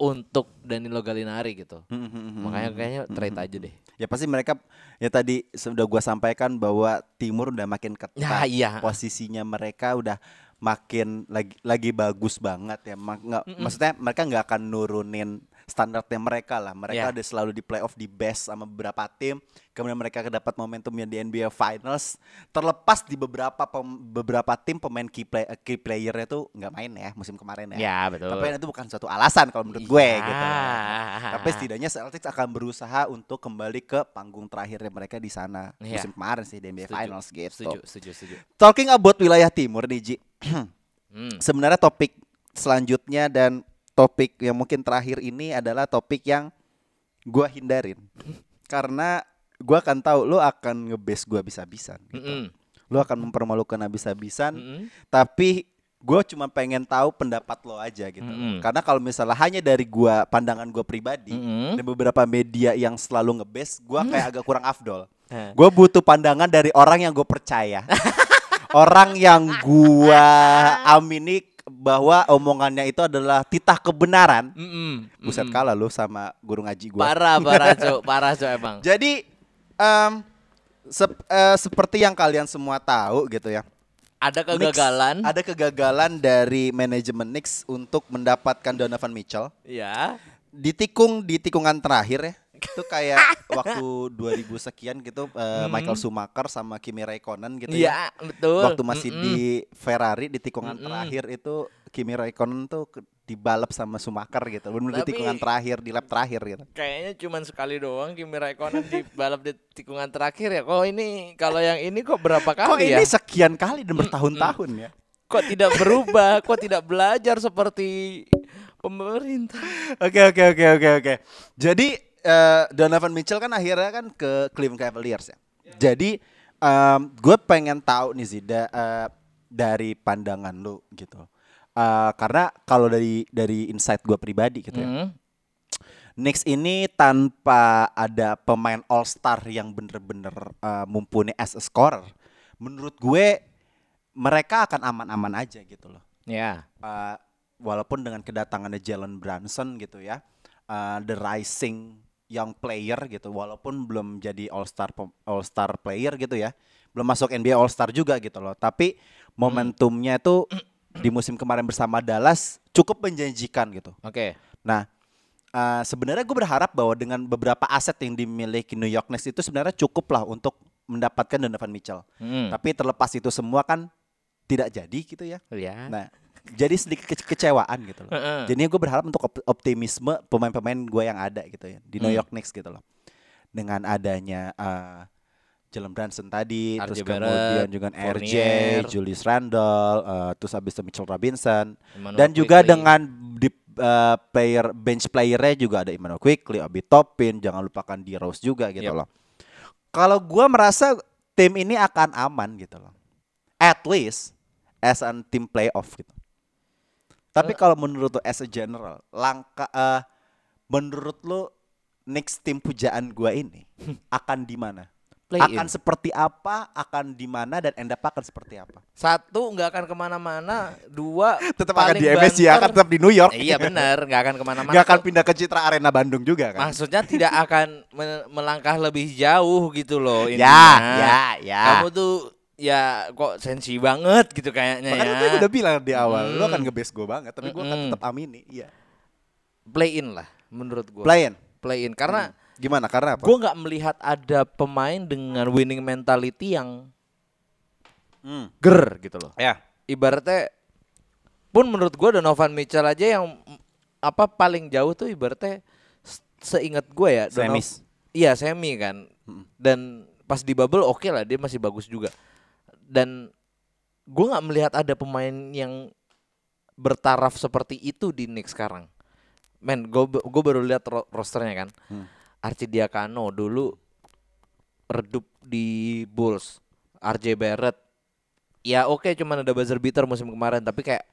untuk Danilo Gallinari gitu. Hmm, hmm, hmm, Makanya kayaknya trade hmm. aja deh. Ya pasti mereka ya tadi sudah gua sampaikan bahwa timur udah makin ketat. Ya, iya. Posisinya mereka udah makin lagi lagi bagus banget ya. Ma- nggak- maksudnya mereka nggak akan nurunin standarnya mereka lah. Mereka Ya. udah selalu di playoff di best sama beberapa tim. Kemudian mereka dapat momentumnya di NBA Finals. Terlepas di beberapa pem- beberapa tim pemain key, play, eh, key playernya tuh nggak main ya musim kemarin ya. Ya, betul. Tapi itu bukan suatu alasan kalau menurut gue Iya. gitu. Tapi setidaknya Celtics akan berusaha untuk kembali ke panggung terakhirnya mereka di sana Iya. musim kemarin sih di NBA Setuju, Finals gitu. Setuju, setuju, setuju. Talking about wilayah timur nih Ji. Hmm. Sebenarnya topik selanjutnya dan topik yang mungkin terakhir ini adalah topik yang gua hindarin. Karena gua akan tahu lo akan ngebase gua bisa-bisan gitu. Mm-mm. Lo akan mempermalukan habis-habisan. Mm-mm. Tapi gue cuma pengen tahu pendapat lo aja gitu. Mm-mm. Karena kalau misalnya hanya dari gua pandangan gua pribadi Mm-mm. dan beberapa media yang selalu ngebase, gua kayak agak kurang afdol. Eh. Gue butuh pandangan dari orang yang gue percaya, orang yang gua amini bahwa omongannya itu adalah titah kebenaran. Mm-mm. Buset Mm-mm. kalah lu sama guru ngaji gua. Parah, parah, Cok. Parah, Cok emang. Jadi em, sep- eh, seperti yang kalian semua tahu gitu ya. Ada Knicks- kegagalan. ada kegagalan dari manajemen Knicks untuk mendapatkan Donovan Mitchell. Ya. Ditikung di tikungan terakhir ya. Itu kayak waktu 2000 sekian gitu eh, Michael Schumacher sama Kimi Raikkonen gitu ya. Iya, betul. Waktu masih Mm-mm. di Ferrari di tikungan Mm-mm. terakhir itu Kimi Raikkonen tuh dibalap sama Schumacher gitu. Benar di tikungan terakhir, di lap terakhir gitu. Kayaknya cuman sekali doang Kimi Raikkonen di balap di tikungan terakhir ya. Kok ini kalau yang ini kok berapa kali Kok ya? ini sekian kali dan bertahun-tahun ya? Kok tidak berubah? kok tidak belajar seperti pemerintah? Oke oke oke oke oke. Jadi eh, Donovan Mitchell kan akhirnya kan ke Cleveland Cavaliers ya. Jadi gue pengen tahu nih Zida eh, dari pandangan lu gitu. Eh, karena kalau dari dari insight gue pribadi gitu ya. Hmm. Knicks ini tanpa ada pemain All Star yang bener-bener eh, mumpuni as a scorer, menurut gue mereka akan aman-aman aja gitu loh. Ya. Uh, walaupun dengan kedatangannya Jalen Brunson gitu ya, uh, the rising young player gitu, walaupun belum jadi All Star All Star player gitu ya, belum masuk NBA All Star juga gitu loh. Tapi momentumnya itu di musim kemarin bersama Dallas cukup menjanjikan gitu. Oke. Nah, uh, sebenarnya gue berharap bahwa dengan beberapa aset yang dimiliki New York Knicks itu sebenarnya cukup lah untuk mendapatkan Donovan Mitchell. Hmm. Tapi terlepas itu semua kan tidak jadi gitu ya. Ya. Nah, jadi sedikit kece- kecewaan gitu loh. Heeh. Jadi gue berharap untuk op- optimisme pemain-pemain gue yang ada gitu ya di New Hmm. York Knicks gitu loh. Dengan adanya uh, Jalen Brunson tadi, RJ terus Barrett, kemudian juga RJ, Fournier. Julius Randle, uh, terus habis itu Mitchell Robinson, Emmanuel dan juga dengan di uh, player bench playernya juga ada Emmanuel Quickly, Obi Toppin, jangan lupakan D Rose juga gitu Yep. loh. Kalau gue merasa tim ini akan aman gitu loh, at least as an team playoff gitu. Tapi Eh. kalau menurut lo as a general, langkah eh, menurut lo next tim pujaan gua ini akan di mana? Play akan in. seperti apa? Akan di mana dan end up akan seperti apa? Satu nggak akan ke mana-mana. Dua Tetap akan di MSG, akan banter. tetap di New York. Iya benar, nggak akan ke mana-mana. Gak akan pindah ke Citra Arena Bandung juga kan? Maksudnya tidak akan me- melangkah lebih jauh gitu loh. ya, ya, ya. Kamu tuh ya kok sensi banget gitu kayaknya Makanya ya. gue udah bilang di awal, lo Hmm. akan nge-base gue banget, tapi gue akan Mm-mm. tetap amini. Iya. Play in lah menurut gua. Play in. Play in karena Gimana? Karena apa? gua nggak melihat ada pemain dengan winning mentality yang Hmm. ger gitu loh. Ya. Ibaratnya pun menurut gua Donovan Mitchell aja yang apa paling jauh tuh ibaratnya seingat gua ya Semis. Iya semi kan. Mm. Dan pas di bubble oke lah dia masih bagus juga. Dan gua nggak melihat ada pemain yang bertaraf seperti itu di Knicks sekarang. men gue gue baru lihat ro- rosternya kan Hmm. Archidiakano dulu redup di Bulls RJ Barrett ya oke cuman ada buzzer beater musim kemarin tapi kayak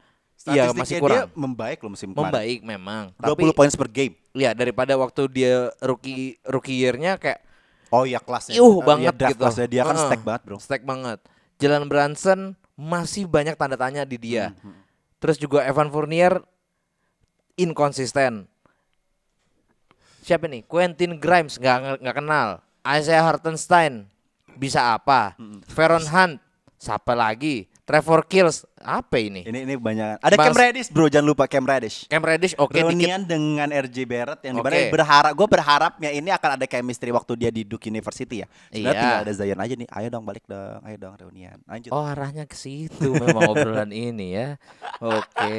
iya masih dia kurang membaik loh musim kemarin. membaik memang 20 tapi points per game. ya daripada waktu dia rookie rookie year-nya kayak Oh iya kelasnya. Iuh Eh, banget iya, draft gitu. kelasnya dia kan Heeh, stack banget, Bro. Stack banget. Jalen Brunson masih banyak tanda tanya di dia. Hmm, Terus juga Evan Fournier inkonsisten. Siapa nih? Quentin Grimes nggak nggak kenal. Isaiah Hartenstein bisa apa? Hmm. Veron Hunt siapa lagi? Trevor Kills apa ini? Ini ini banyak. Ada Cam Mas- Reddish, Bro, jangan lupa Cam Reddish. Cam Reddish oke dikit. Reunian dengan RJ Barrett yang Oke. berharap gue berharapnya ini akan ada chemistry waktu dia di Duke University ya. Sebenarnya Iya. tinggal ada Zion aja nih. Ayo dong balik dong, ayo dong reunian. Lanjut. Oh arahnya ke situ memang obrolan ini ya. Oke.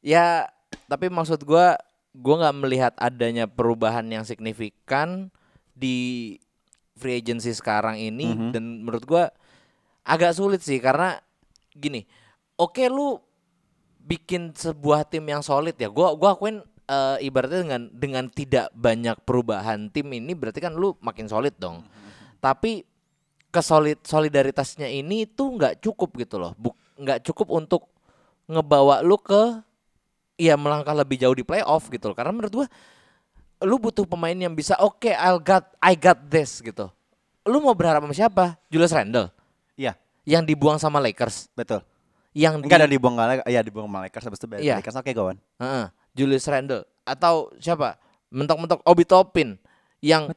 Ya tapi maksud gua gua nggak melihat adanya perubahan yang signifikan di free agency sekarang ini Mhm. dan menurut gua agak sulit sih karena gini. Oke lu bikin sebuah tim yang solid ya. Gua gua akuin eh, ibaratnya dengan dengan tidak banyak perubahan tim ini berarti kan lu makin solid dong. Tapi kesolid solidaritasnya ini tuh nggak cukup gitu loh. Nggak cukup untuk ngebawa lu ke ya melangkah lebih jauh di playoff gitu loh. Karena menurut gua lu butuh pemain yang bisa oke I'll got I got this gitu. Lu mau berharap sama siapa? Julius Randle Iya, yang dibuang sama Lakers. betul. Yang Enggak di- ada dibuang Lakers, iya dibuang sama Lakers habis itu Iya. Lakers oke kawan. Heeh, Julius Randle atau siapa? Mentok-mentok Obi Toppin yang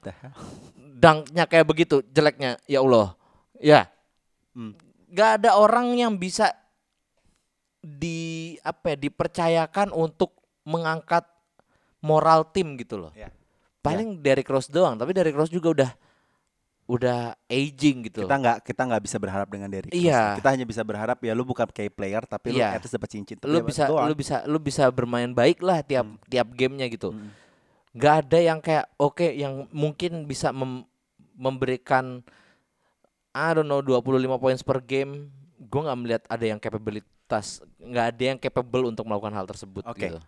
dangnya kayak begitu jeleknya ya Allah ya Hmm. nggak ada orang yang bisa di apa ya, dipercayakan untuk mengangkat moral tim gitu loh Iya. paling Derrick Rose doang tapi Derrick Rose juga udah udah aging gitu Kita nggak kita nggak bisa berharap dengan Derrick Rose. Iya. Kita hanya bisa berharap ya lu bukan kayak player tapi lu Iya. at least dapat cincin. Tapi lu ya bisa doang. lu bisa lu bisa bermain baik lah tiap Hmm. tiap gamenya gitu Hmm. nggak ada yang kayak oke yang mungkin bisa mem- memberikan I don't know 25 points per game gue nggak melihat ada yang capabilitas nggak ada yang capable untuk melakukan hal tersebut Oke. gitu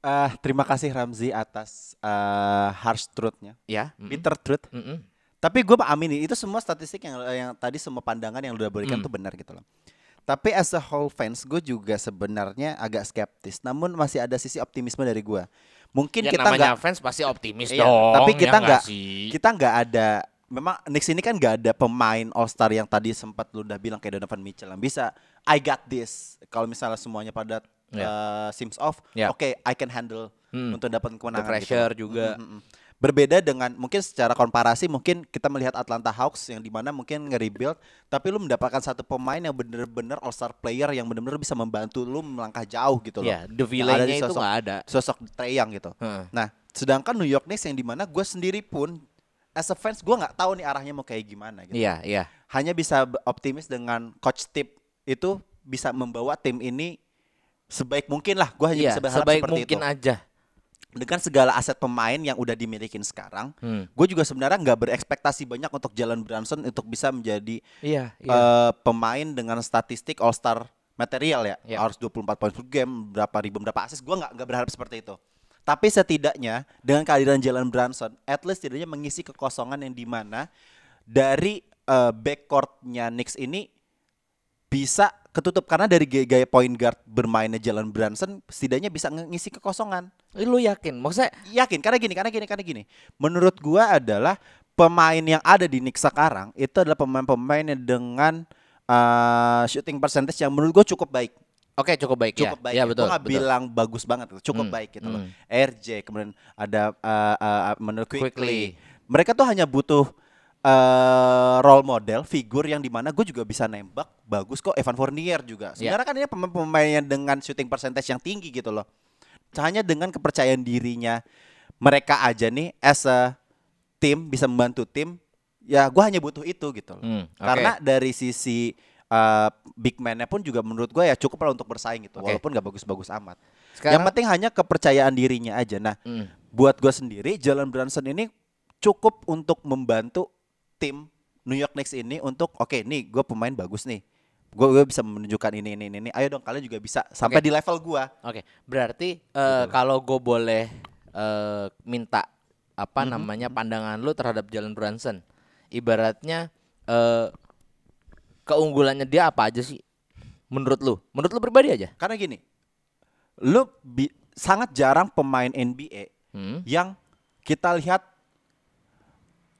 Eh, terima kasih Ramzi atas eh, harsh truth-nya. ya mm-mm. Bitter truth. Mm-mm. Tapi gue amini itu semua statistik yang yang tadi semua pandangan yang lu udah berikan Hmm. tuh benar gitu loh. Tapi as a whole fans gue juga sebenarnya agak skeptis. Namun masih ada sisi optimisme dari gue. Mungkin ya kita nggak fans pasti optimis Iya, dong tapi ya kita nggak sih? kita nggak ada memang Knicks ini kan nggak ada pemain All Star yang tadi sempat lu udah bilang kayak Donovan Mitchell yang bisa I got this. Kalau misalnya semuanya pada Ya. uh, sims off, Ya. oke I can handle Hmm. untuk dapat The kemenangan pressure gitu. juga Mm, mm, mm. Berbeda dengan mungkin secara komparasi mungkin kita melihat Atlanta Hawks yang di mana mungkin nge-rebuild tapi lu mendapatkan satu pemain yang bener-bener all star player yang bener-bener bisa membantu lu melangkah jauh gitu loh. ya the ada di villain-nya itu nggak ada Sosok Trae Young gitu. Heeh. Nah, sedangkan New York Knicks yang di mana gue sendiri pun as a fans gue nggak tahu nih arahnya mau kayak gimana gitu. iya iya Hanya bisa optimis dengan coach tip itu bisa membawa tim ini sebaik mungkin lah. Gue hanya iya bisa berharap sebaik seperti mungkin itu. aja Dengan segala aset pemain yang udah dimilikin sekarang, Hmm. gue juga sebenarnya nggak berekspektasi banyak untuk Jalen Brunson untuk bisa menjadi iya iya eh, pemain dengan statistik All Star material ya, Ya. harus 24 poin per game, berapa ribu berapa asis, gue nggak nggak berharap seperti itu. Tapi setidaknya dengan kehadiran Jalen Brunson, at least setidaknya mengisi kekosongan yang di mana dari eh, backcourtnya Knicks ini bisa ketutup karena dari gaya, point guard bermainnya Jalen Brunson setidaknya bisa ngisi kekosongan. Lu yakin maksudnya Yakin karena gini, karena gini, karena gini. Menurut gua adalah pemain yang ada di Knicks sekarang itu adalah pemain-pemain yang dengan uh, shooting percentage yang menurut gua cukup baik. oke cukup baik Cukup ya baik. ya Gua betul nggak betul. bilang bagus banget, cukup Hmm, baik gitu loh. hmm. RJ kemudian ada uh, uh, menurut Quickly. Quickly. Mereka tuh hanya butuh uh, role model, figur yang di mana gue juga bisa nembak bagus kok. Evan Fournier juga. Ya. Sebenarnya kan ini pemain-pemain yang dengan shooting percentage yang tinggi gitu loh. Hanya dengan kepercayaan dirinya mereka aja nih as a tim bisa membantu tim. Ya gue hanya butuh itu gitu loh. Hmm, oke. Karena dari sisi uh, big man-nya pun juga menurut gue ya cukup lah untuk bersaing gitu. Oke. Walaupun gak bagus-bagus amat. Sekarang- Yang penting hanya kepercayaan dirinya aja. Nah, Hmm. buat gue sendiri Jalen Brunson ini cukup untuk membantu tim New York Knicks ini untuk oke nih gue pemain bagus nih gue gue bisa menunjukkan ini ini ini, ayo dong kalian juga bisa sampai Oke. di level gua Oke, berarti eh, kalau gue boleh eh, minta apa Mhm. namanya pandangan lu terhadap Jalen Brunson, ibaratnya eh, keunggulannya dia apa aja sih? Menurut lu? Menurut lu pribadi aja? karena gini lu bi- sangat jarang pemain NBA Hmm? yang kita lihat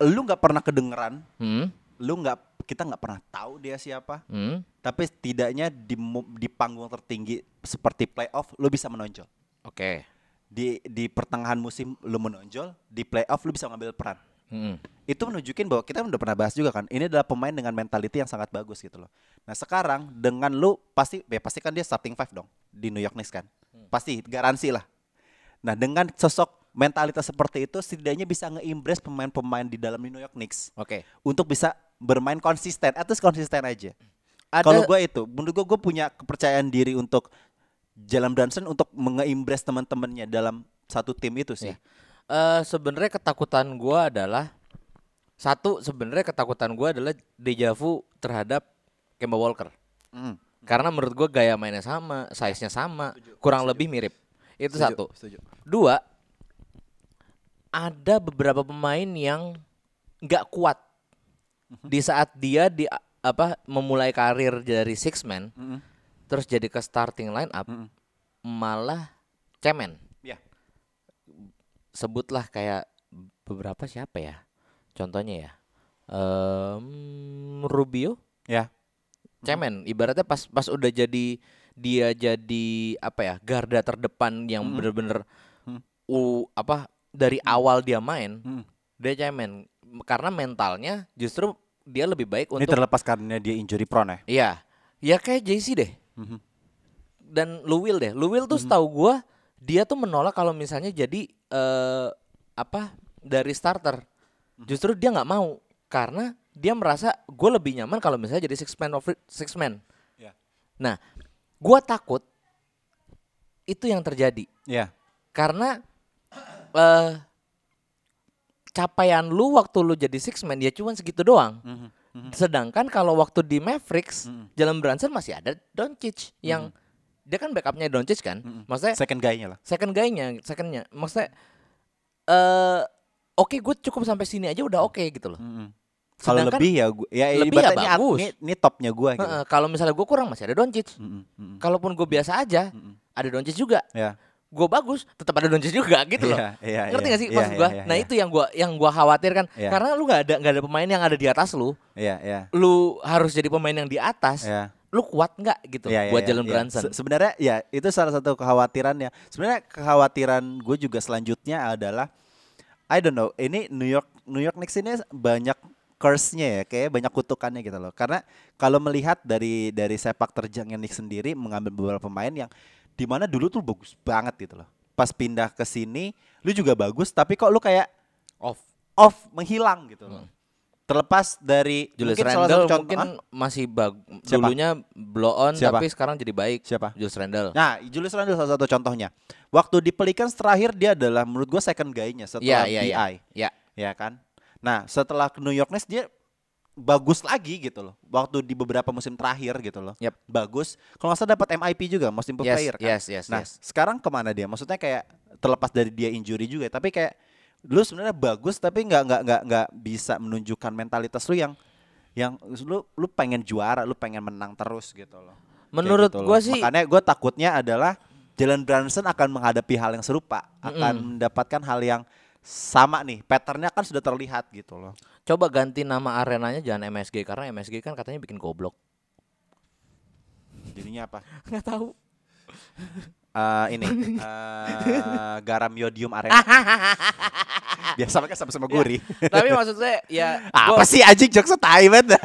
lu nggak pernah kedengeran Hmm? lu nggak kita nggak pernah tahu dia siapa Hmm? tapi setidaknya di di panggung tertinggi seperti playoff lu bisa menonjol Oke. di di pertengahan musim lu menonjol di playoff lu bisa ngambil peran Hmm. itu menunjukin bahwa kita udah pernah bahas juga kan ini adalah pemain dengan mentality yang sangat bagus gitu loh nah sekarang dengan lu pasti ya pasti kan dia starting five dong di New York Knicks kan pasti garansi lah nah dengan sosok mentalitas seperti itu setidaknya bisa nge-impress pemain-pemain di dalam New York Knicks Oke. untuk bisa bermain konsisten at least konsisten aja Ada kalau gue itu menurut gue gue punya kepercayaan diri untuk Jalen Brunson untuk nge-impress teman-temannya dalam satu tim itu sih Iya. Eh sebenarnya ketakutan gua adalah satu sebenarnya ketakutan gua adalah deja vu terhadap Kemba Walker. Mm. Karena menurut gua gaya mainnya sama, size-nya sama, kurang lebih mirip. Itu Setuju, satu. setuju. Dua, ada beberapa pemain yang nggak kuat di saat dia di apa memulai karir dari six man, Mm-mm. terus jadi ke starting line up, Mm-mm. malah cemen. Ya. Sebutlah kayak beberapa siapa ya? Contohnya ya, Em, Rubio, ya cemen. Ibaratnya pas pas udah jadi dia jadi apa ya garda terdepan yang Mm-mm. bener-bener Mm. u apa dari awal dia main Mm. dia cemen karena mentalnya justru dia lebih baik Ini untuk terlepas karena dia injury prone ya. iya. Ya kayak JC deh. Mhm. dan Luwil deh. Luwil tuh setahu gua dia tuh menolak kalau misalnya jadi eh apa dari starter. Justru dia nggak mau. Karena dia merasa gue lebih nyaman kalau misalnya jadi six man of six man. Ya. nah gua takut itu yang terjadi. Ya. karena eh capaian lu waktu lu jadi six man ya cuma segitu doang. Mhm. Mhm. Sedangkan kalau waktu di Mavericks, Mhm. Jalen Brunson masih ada Doncic yang dia kan backupnya Doncic kan. Mhm. Maksudnya Second guy-nya lah. second guy-nya, secondnya. Maksudnya eh oke gue cukup sampai sini aja udah oke gitu loh. Mhm. Kalau Sedangkan lebih ya gua, ya lebih ya bagus. Ini, ini topnya gua gitu. Kalau misalnya gue kurang masih ada Doncic. Mhm. Mhm. Kalaupun gue biasa aja, Mhm. ada Doncic juga. Ya. Gue bagus, tetap ada Doncic juga gitu loh. Iya, iya, Ngerti iya, gak sih iya, maksud iya, gua? iya, nah iya. itu yang gua yang gua khawatirkan Iya. karena lu nggak ada nggak ada pemain yang ada di atas lu, Iya, iya. lu harus jadi pemain yang di atas. Iya. Lu kuat nggak gitu iya, buat iya, Jalen iya. Brunson? Se- Sebenarnya ya itu salah satu kekhawatirannya. Sebenarnya kekhawatiran gue juga selanjutnya adalah I don't know, ini New York New York Knicks ini banyak curse-nya ya, kayak banyak kutukannya gitu loh. Karena kalau melihat dari dari sepak terjangnya Knicks sendiri mengambil beberapa pemain yang di mana dulu tuh bagus banget gitu loh. Pas pindah ke sini, lu juga bagus, tapi kok lu kayak Off. off, menghilang gitu loh. Terlepas dari Hmm. Julius mungkin salah Randle satu contoh- mungkin Hah? masih bag Siapa? dulunya blow on Siapa? tapi sekarang jadi baik. Siapa? Julius Randle. Nah, Julius Randle salah satu contohnya. Waktu di Pelicans terakhir dia adalah menurut gua second guy-nya setelah Iya, iya, BI, iya. Ya. ya kan? Nah, setelah ke New York Knicks dia bagus lagi gitu loh. Waktu di beberapa musim terakhir gitu loh. Yep. Bagus. Kalau nggak salah dapat MIP juga, Most Improved Yes, Player kan. yes, yes, nah, yes. sekarang ke mana dia? Maksudnya kayak terlepas dari dia injury juga, tapi kayak lu sebenarnya bagus tapi nggak nggak nggak nggak bisa menunjukkan mentalitas lu yang yang lu lu pengen juara, lu pengen menang terus gitu loh. Kayak Menurut gitu gua loh. sih- makanya gue takutnya adalah Jalen Brunson akan menghadapi hal yang serupa, akan mendapatkan hal yang sama nih, patternnya kan sudah terlihat gitu loh. Coba ganti nama arenanya jangan MSG karena MSG kan katanya bikin goblok. Jadinya apa? Nggak tahu. Eh, ini eh, garam yodium arena. Biasa mereka sama-sama gurih. tapi maksud saya ya Apa gua sih anjing jokes tai banget.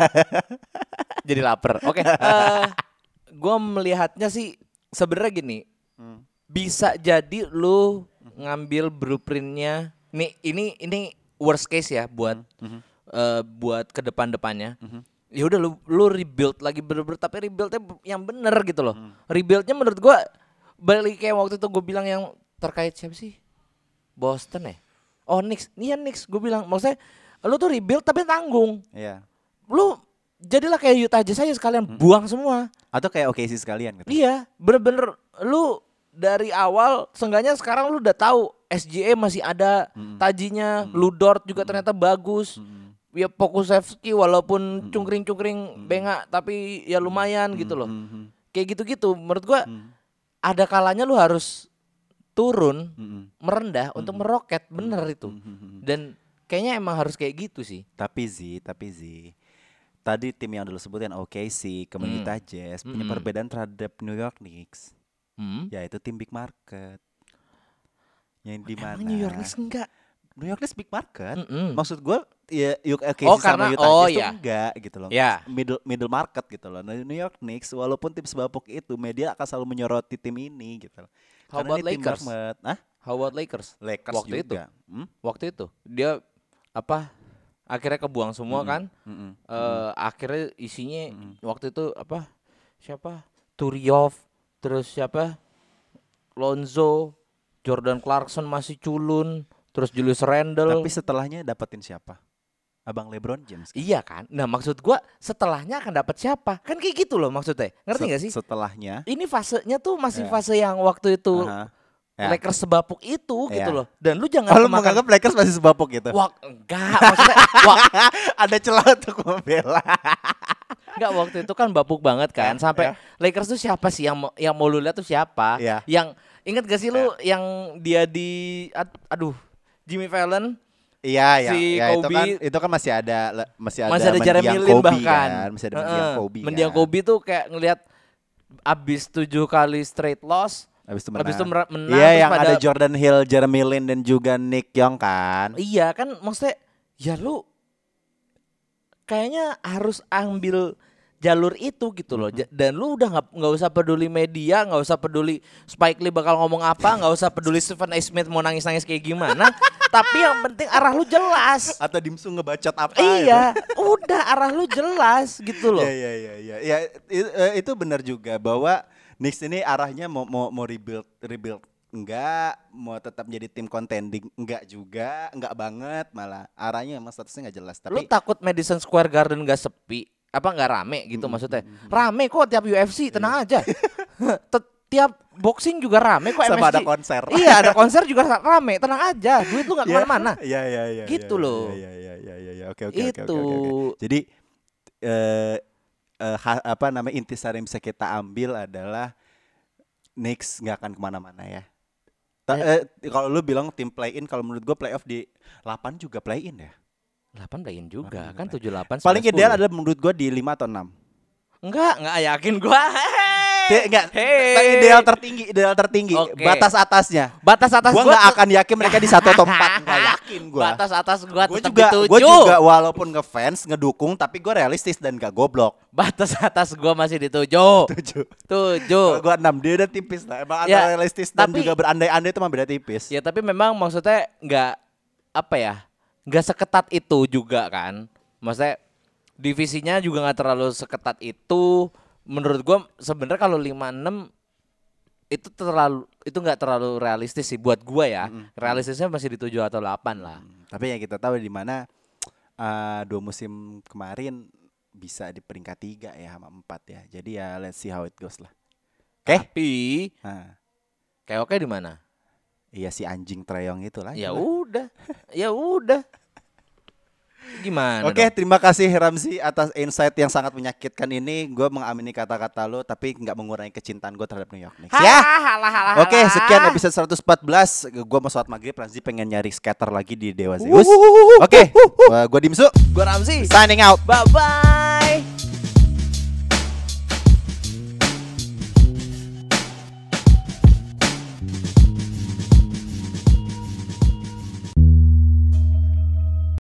jadi lapar. Oke. eh gua melihatnya sih sebenarnya gini. Hmm. Bisa jadi lu ngambil blueprintnya. Nih ini ini worst case ya buat Hmm. eh, buat ke depan-depannya. Ya udah lu lu rebuild lagi bener-bener tapi rebuildnya yang bener gitu loh. Hmm. Rebuildnya menurut gua balik kayak waktu itu gue bilang yang terkait siapa sih? Boston ya? Oh Knicks, iya Knicks gue bilang maksudnya lu tuh rebuild tapi tanggung Iya. lu jadilah kayak Utah aja saya sekalian buang semua. Atau kayak OKC sekalian gitu. Iya, bener-bener lu dari awal seenggaknya sekarang lu udah tahu SGA masih ada tajinya, Ludort juga ternyata bagus. Ya Pokusevski walaupun cungkring-cungkring bengak tapi ya lumayan gitu loh. Kayak gitu-gitu menurut gua ada kalanya lu harus turun merendah untuk meroket bener itu. Dan kayaknya emang harus kayak gitu sih. Tapi Zi, tapi Zi. Tadi tim yang dulu sebutin OKC, Hmm. Utah Jazz punya Mm-mm. perbedaan terhadap New York Knicks, Hmm? yaitu tim big market. Yang di mana? Emang New York Knicks enggak? New York Knicks big market. Mm-mm. Maksud gue ya New OKC Oh, sama karena- Utah oh, Jazz tuh iya. enggak gitu loh. Ya. Middle middle market gitu loh. Nah, New York Knicks walaupun tim sebapuk itu media akan selalu menyoroti tim ini gitu loh. How Karena about ini tim Lakers? market. Hah? How about Lakers? Lakers Waktu itu. juga. Hmm? Waktu itu dia apa? Akhirnya kebuang semua kan? Mm-mm. eh akhirnya isinya waktu itu apa siapa Turiov terus siapa Lonzo Jordan Clarkson masih culun terus Julius Randle Tapi setelahnya dapetin siapa? Abang LeBron James. kan? iya kan nah maksud gua setelahnya akan dapat siapa kan kayak gitu loh maksudnya ngerti nggak sih Setelahnya ini fasenya tuh masih Ya. fase yang waktu itu Aha. Ya. Lakers sebapuk itu gitu Ya. loh dan lu jangan Oh, lu kemakan- menganggap Lakers masih sebapuk gitu? Wah, enggak maksudnya wah, Ada celah untuk membela. Enggak waktu itu kan bapuk banget kan Ya, sampai ya. Lakers tuh siapa sih yang yang mau lu lihat tuh siapa? Ya. Yang inget gak sih lu yang dia di ad- aduh Jimmy Fallon Iya, iya. Si ya, itu Kobe- kan itu kan masih ada masih ada masih ada Jeremy Lin Kobe bahkan. kan, masih ada mendiang Heeh. Kobe. Mendiang kan. Kobe tuh kayak ngelihat abis tujuh kali straight loss Habis itu menang. Habis itu menang, Iya, yang pada- ada Jordan Hill, Jeremy Lin dan juga Nick Young kan. Iya kan maksudnya ya lu kayaknya harus ambil jalur itu gitu loh Ja- dan lu udah nggak nggak usah peduli media nggak usah peduli Spike Lee bakal ngomong apa nggak usah peduli Stephen A. Smith mau nangis nangis kayak gimana tapi yang penting arah lu jelas Atau Dimsu ngebacot apa iya udah arah lu jelas gitu loh Iya iya iya iya. Ya i- eh, itu benar juga bahwa Knicks ini arahnya mau mau mau rebuild rebuild enggak, mau tetap jadi tim contending enggak juga, enggak banget malah. Arahnya emang statusnya enggak jelas. lu Tapi takut Madison Square Garden gak sepi apa nggak rame gitu maksudnya rame kok tiap UFC tenang aja tiap boxing juga rame kok Sama MSG. ada konser. iya ada konser juga rame tenang aja duit lu nggak ke mana-mana Iya iya iya. Gitu iya, loh. Iya iya iya iya iya. Oke oke oke oke, Itu. oke. oke. Jadi eh eh, ha- apa namanya intisari yang bisa kita ambil adalah Knicks nggak akan ke mana-mana ya. Ta- eh, kalau lu bilang tim play in, kalau menurut gue playoff di 8 juga play in ya. 8 play-in juga Delapan kan 7 8 Paling ideal adalah menurut gue di 5 atau 6. Enggak, enggak yakin gua. Ti- Enggak, Hey. ideal tertinggi, ideal tertinggi, Oke. batas atasnya. Batas atas Gua gua nggak tuh- akan yakin mereka di satu atau empat, nggak yakin gua. Batas atas gua tetap juga, di gue 7. juga walaupun ngefans, ngedukung, tapi gue realistis dan gak goblok. Batas atas gua masih di 7. Tujuh. 7. Gue enam, dia udah tipis lah. Emang Ya, realistis dan tapi- juga berandai-andai itu mah beda tipis. Ya tapi memang maksudnya nggak apa ya nggak seketat itu juga kan. Maksudnya divisinya juga nggak terlalu seketat itu. Menurut gua sebenarnya kalau 5-6 itu terlalu itu nggak terlalu realistis sih buat gua ya. Realistisnya masih di 7 atau 8 lah. Tapi yang kita tahu di mana eh, dua musim kemarin bisa di peringkat tiga ya sama empat ya. Jadi ya let's see how it goes lah. Oke. Tapi Nah, kayak oke di mana? Iya si anjing Treyong itu lah. Ya udah. ya udah. Gimana Oke, dong? terima kasih Ramzi atas insight yang sangat menyakitkan ini. Gue mengamini kata-kata lo, tapi nggak mengurangi kecintaan gue terhadap New York Knicks. Ya. Halah, halah, Oke, sekian episode 114. Gue mau sholat maghrib, Ramzi pengen nyari skater lagi di Dewa Zeus. Oke, gue Dimsu. Gua Ramzi. Signing out. Bye bye.